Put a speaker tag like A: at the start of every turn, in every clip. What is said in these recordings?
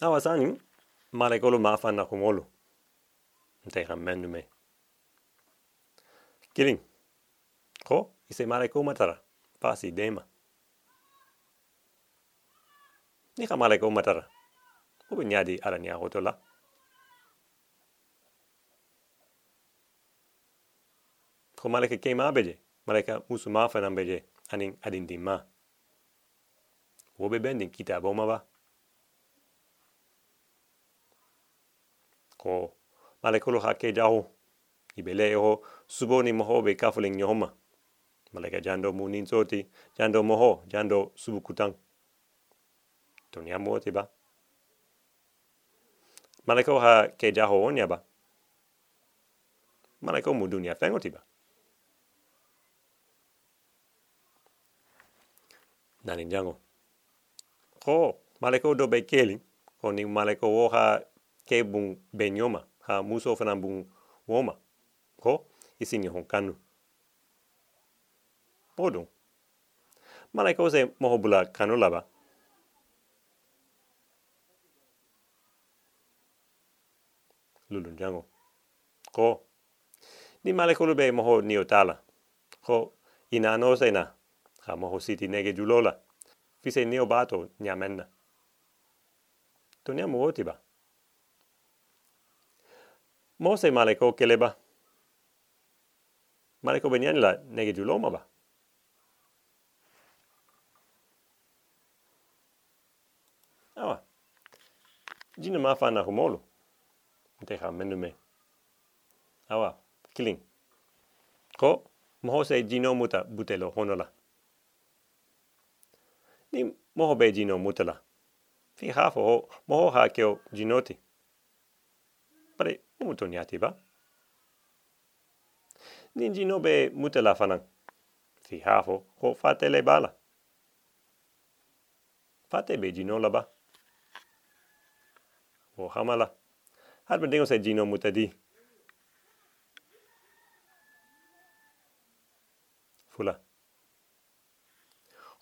A: Awa sani, malekolo mafan na kumolo. Nte kan mendu me. Kiling. Ko, ise maleko matara. Pasi dema. Ni ka matara. Ube nyadi ala nya hotola. Ko maleke ke ma beje. Maleka musu mafan beje. Aning adin dimma. Ube bending kita boma ba. Ko malekolo ha ke jaho ibele ho subo ni moho be kafuling nyoma maleka jando munin soti jando moho jando subu kutang to ni amo ba. Maleko ha ke jaho onya ba. Maleko mu dunia fengo tiba nani jango ko maleko do be keli ko ni maleko wo ha ke bung benyoma ha muso fana bung woma ko isi ni hon kanu. Podung mala ko se moho bula kanu laba? Lulun jango. Ko ni mala ko be moho ni otala ko ina no se na ha moho siti nege julola. Fise ni obato nyamenna to ni amo otiba Mose maleko keleba. Maleko benyan la nege du loma ba. Awa. Jina mafa na humolo. Nteha menu me. Awa. Kiling. Ko. Moho se jino muta butelo honola. Ni moho be jino mutala. Fi hafo ho. Moho ha keo jinoti. Pare muto nyati ba. Ninji no be muta la fanan. Fi hafo, ho fate le bala. Fate be jino la ba. Ho hamala. Har ben se jino muta di. Fula.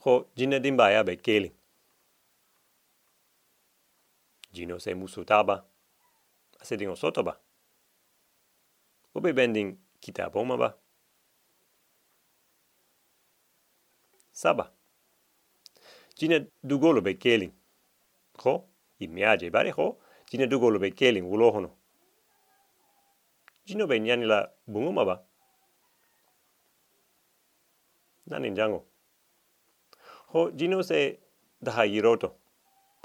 A: Ho jina dimba ya be keli. Jino se musu taba. Ase dingo soto ba. Obe bending kita boma ba. Saba. Jina dugolo be keling. Ko, i miaje bare ko, jina dugolo be keling ulo hono. Jino be nyani la bungoma ba. Nani njango. Ho, jino se daha yiroto.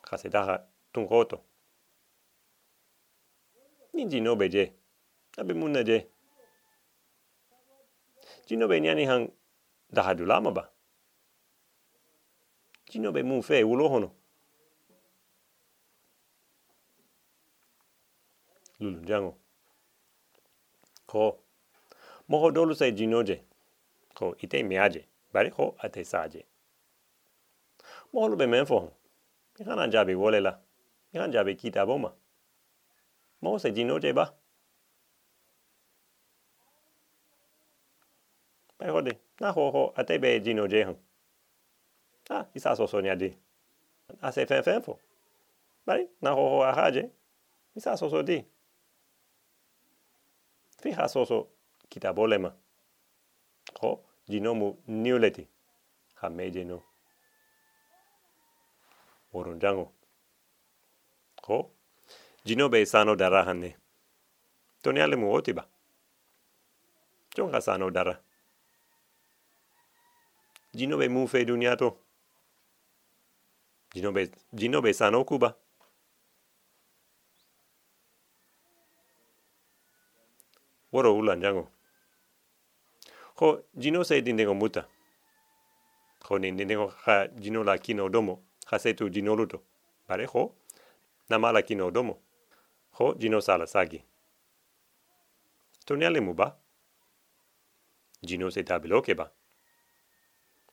A: Kase daha tungoto. Ninji no be je. Abe muna je. Jino nyani hang daha dulama ba. Jino be mu fe ulo hono. Lulu jango. Ko. Moho dolu se jino. Ko ite miaje. Bari ko ate saje. Moho lu be menfo hon. Ikana jabe wole la. Ikana jabe kita boma. Moho se jino je ba. Pai hode, na ho ho, ate be jino je hon. Ah, isa so so di. A fen fen fo. Bari, na ho ho a haje. Isa so di. Fi ha so so kita bolema. Ho, jino mu niuleti. Ha meje no. Orun jango. Ho, jino be sano dara hanne. Toni ale mu otiba. Jonga sano dara. Jino be duniato. Jino be, sano kuba. Woro ulan jango. Ho, jino se dindengo muta. Ho, dindengo ha jino la kino domo. Ha se tu jino luto. La kino domo. Ho, jino sala sagi. Toniale mu ba? Jino se tabilo ke ba?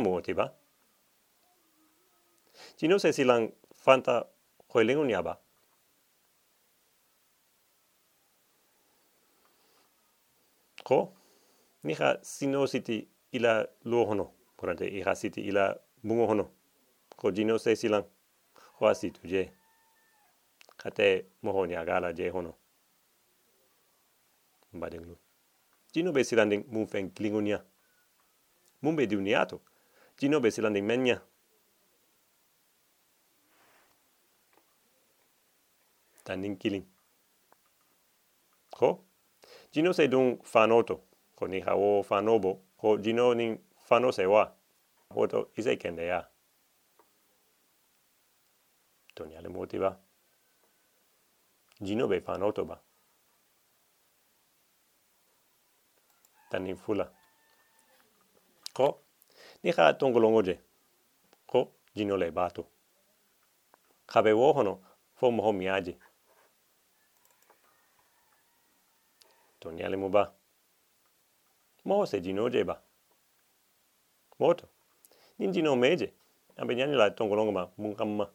A: mo ti ba. Jino se silang fanta koi lengo nya ba. Ko, ni ka sino siti ila luo hono. Kurante i ka siti ila bungo hono. Ko jino se silang ho asi tuje. Kate moho ni agala je hono. Mbadenglu. Jino be silanding mun feng klingunya. Mun be diuniato. Jino be silanding menya. Tanding kiling. Ko? Jino se dung fanoto. Ko ni hawo fanobo. Ko jino ning fano se wa. Hoto ise kende ya. Tonya le motiva. Jino be fanoto ba. Tanding fula. Ko? Ni ha tongolongo je. Ko? Jino le bato. Kabe wo hono fo moho miaje. Tonya le mo ba. Moho se jino je ba. Moto. Nin jino meje. Ambe nyani la tongolongo ma mungamma.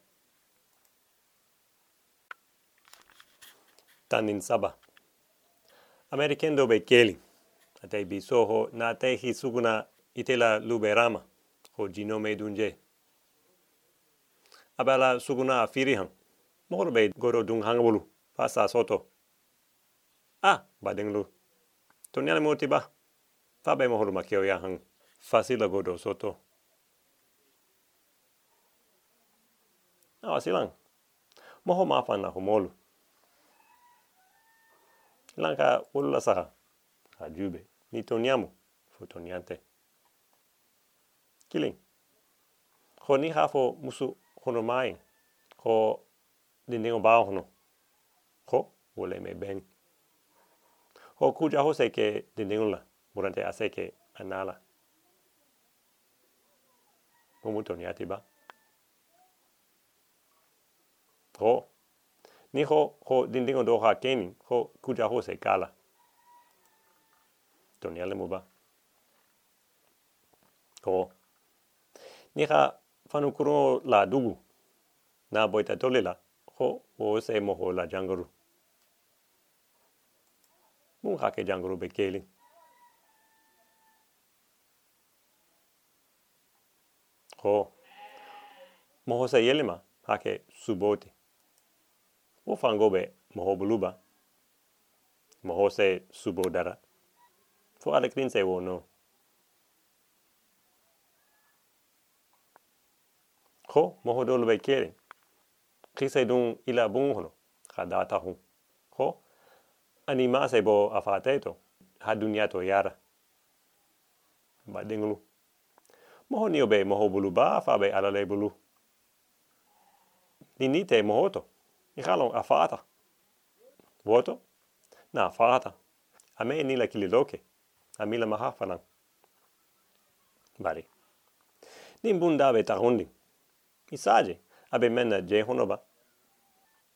A: Tandin saba. Ameriken do be keli. Ate bi soho na te hi suguna itela luberama. Ho jino me dunje. Abala suguna afiri hang. Mohoro be goro dung hangabulu. Pasa soto. Ah, badenglu. Tonyale moti ba. Fabe mohoro makeo ya hang. Fasila godo soto. Ah, silang. Moho mafan na humolu. Lanka ulla saha. Ha Ni tonyamu. Fu tonyante. Kiling. Ko ni hafo musu hono mai. Ko dindingo bao hono. Ko wole me ben. Ko kuja ho se ke dindingo la. Murante ase ke anala. Mumu tonyati ba. Ko ni ho ho dindingo do ha keni ho kuja ho se kala tonia le muba ko ni ha fanu kuro la dugu. Na boita tole la. Ho ho se mo ho la janguru. Mun ha ke janguru be keli. Ko mo ho se yelima ha ke suboti wo fango be moho buluba. Moho se subo dara fo ale krin se wo no ko moho dolo be kere kise dun ila bun hono. Ka data hu. Ko anima se bo afateto ha dunia to yara. Ba denglu moho ni obe moho bulu ni nite moho to. I halon a fata. Voto? Na fata. A me ni la kili A mi la maha fanan. Bari. Nin bunda be ta hundi. I saje. Abe menna je hono ba.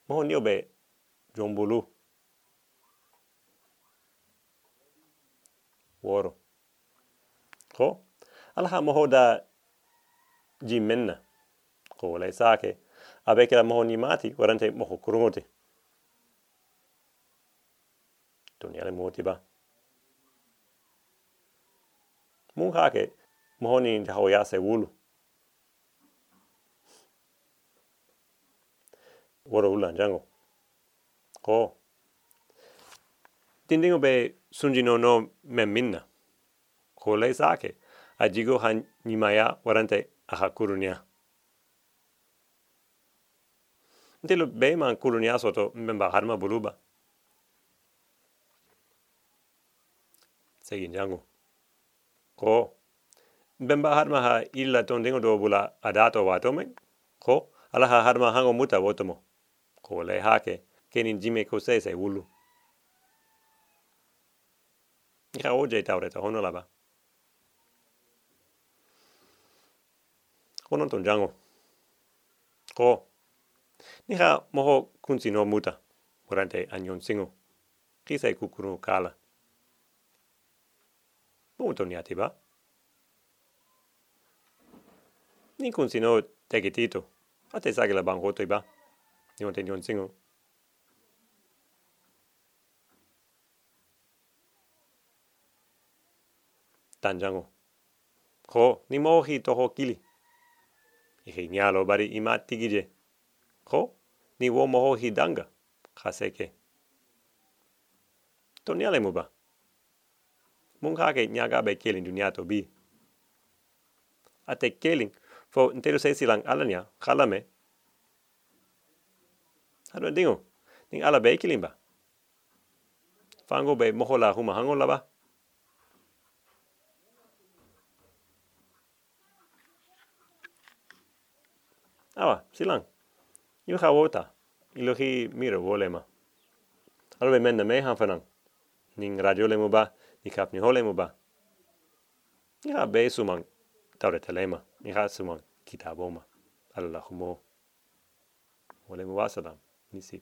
A: Moho ni obe jombulu. Woro. Ko? Alaha moho da ji menna. Ko le sake abe kela moho ni mati warante moho kurungote toni ale moti ba mun hake moho ni taho ya se wulu woro ulan jango ko. Tindingo be sunjino no me minna. Ko le sake ajigo han nimaya warante aha kurunia. Ntelo be man kulunia soto mbemba harma buluba. Segin jango. Ko. Mbemba harma ha illa tondingo do bula adato watome. Ko. Ala ha harma hango muta wotomo. Ko le hake. Kenin jime ko se se wulu. Ika oje taureta hono laba. Konon ton jango. Ko. Ni moho kunsi no muta morante anyon singo. Kisa kukuru kala. Muto ni atiba. Ni kunsi no teke tito. Ate sagila bang hoto iba. Ni onte nyon singo. Tanjango. Ko ni mohi toho kili. Ihe nyalo bari ima tigije. Ko ni wo moho hidanga. Kaseke. To nyale muba. Mung hake nyaga be kelin dunia to bi. Ate kelin fo nteru se silang alanya kalame. Hado dingo. Ning ala be kelin ba. Fango be moho la huma hango la ba. Awa, silang. Iu ha wota. Ilo hi mira wolema. Alo be menna me han fanang. Ning radio le ba, ni kap ni hole ba. Ni be sumang taure telema. Ni ha sumang kitaboma. Alo la humo. Wole mu wasalam. Ni si.